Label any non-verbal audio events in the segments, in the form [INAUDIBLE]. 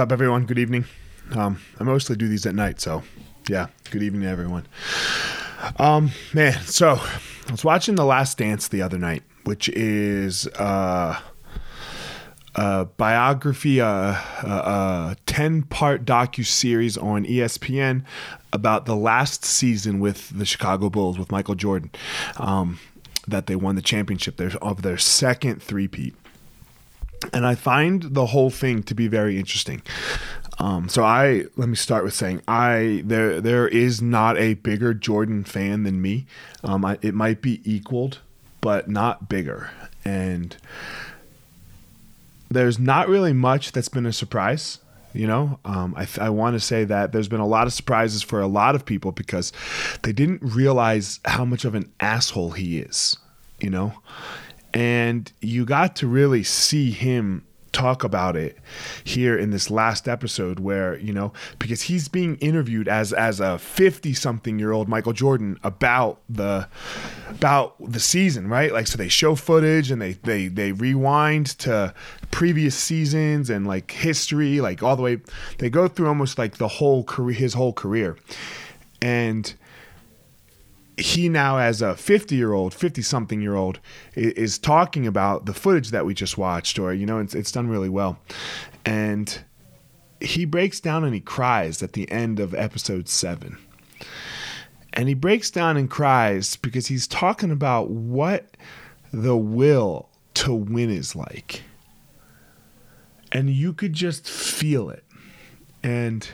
up, everyone? Good evening. Um, I mostly do these at night, so yeah, good evening, everyone. Um, man, so I was watching The Last Dance the other night, which is uh, a biography, a, a, 10 part docu series on ESPN about the last season with the Chicago Bulls with Michael Jordan. Um, that they won the championship there of their second three-peat and I find the whole thing to be very interesting. Um, so I let me start with saying I there there is not a bigger Jordan fan than me. Um, I, it might be equaled, but not bigger. And there's not really much that's been a surprise. You know, um, I, I want to say that there's been a lot of surprises for a lot of people because they didn't realize how much of an asshole he is. You know, and you got to really see him talk about it here in this last episode where you know because he's being interviewed as as a 50 something year old Michael Jordan about the about the season right? Like so they show footage and they they they rewind to previous seasons and like history like all the way they go through almost like the whole career his whole career. And he now as a 50 year old 50 something year old is talking about the footage that we just watched or you know it's, it's done really well. And he breaks down and he cries at the end of episode 7 and he breaks down and cries because he's talking about what the will to win is like. And you could just feel it. And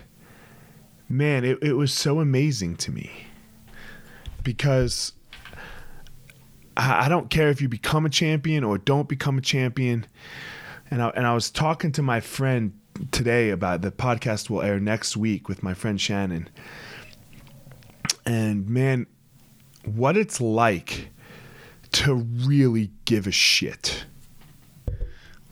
man it, it was so amazing to me because I, don't care if you become a champion or don't become a champion. And I, and I was talking to my friend today about the podcast will air next week with my friend Shannon. And man, what it's like to really give a shit.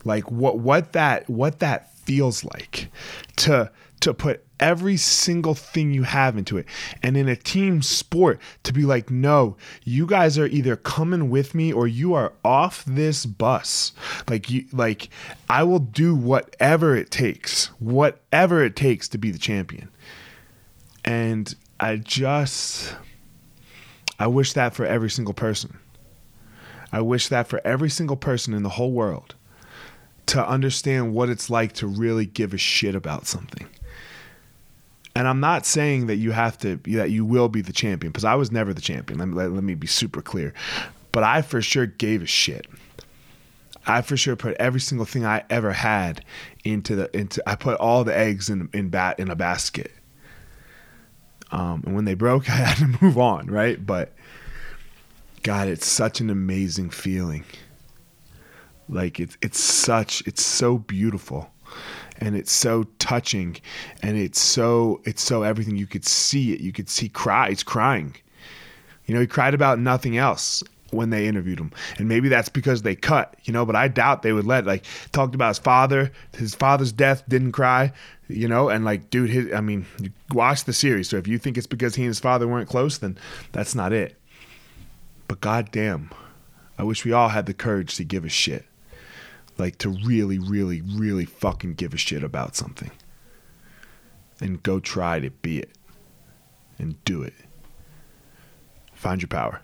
Like what what that what that feels like to to put every single thing you have into it. And in a team sport, to be like, no, you guys are either coming with me or you are off this bus. Like you like I will do whatever it takes, whatever it takes to be the champion. And I just I wish that for every single person. I wish that for every single person in the whole world to understand what it's like to really give a shit about something and I'm not saying that you have to that you will be the champion because I was never the champion. Let me, let, let me be super clear. But I for sure gave a shit. I for sure put every single thing I ever had into the into. I put all the eggs in in bat in a basket. Um, and when they broke, [LAUGHS] I had to move on, right? But God, it's such an amazing feeling. Like it's it's such it's so beautiful and it's so touching and it's so it's so everything you could see it. You could see cry he's crying. You know he cried about nothing else when they interviewed him. And maybe that's because they cut you know but i doubt they would let like talked about his father. His father's death didn't cry you know and like dude his, i mean watch the series so if you think it's because he and his father weren't close then that's not it. But goddamn i wish we all had the courage to give a shit like to really, really, really fucking give a shit about something. And go try to be it. And do it. Find your power.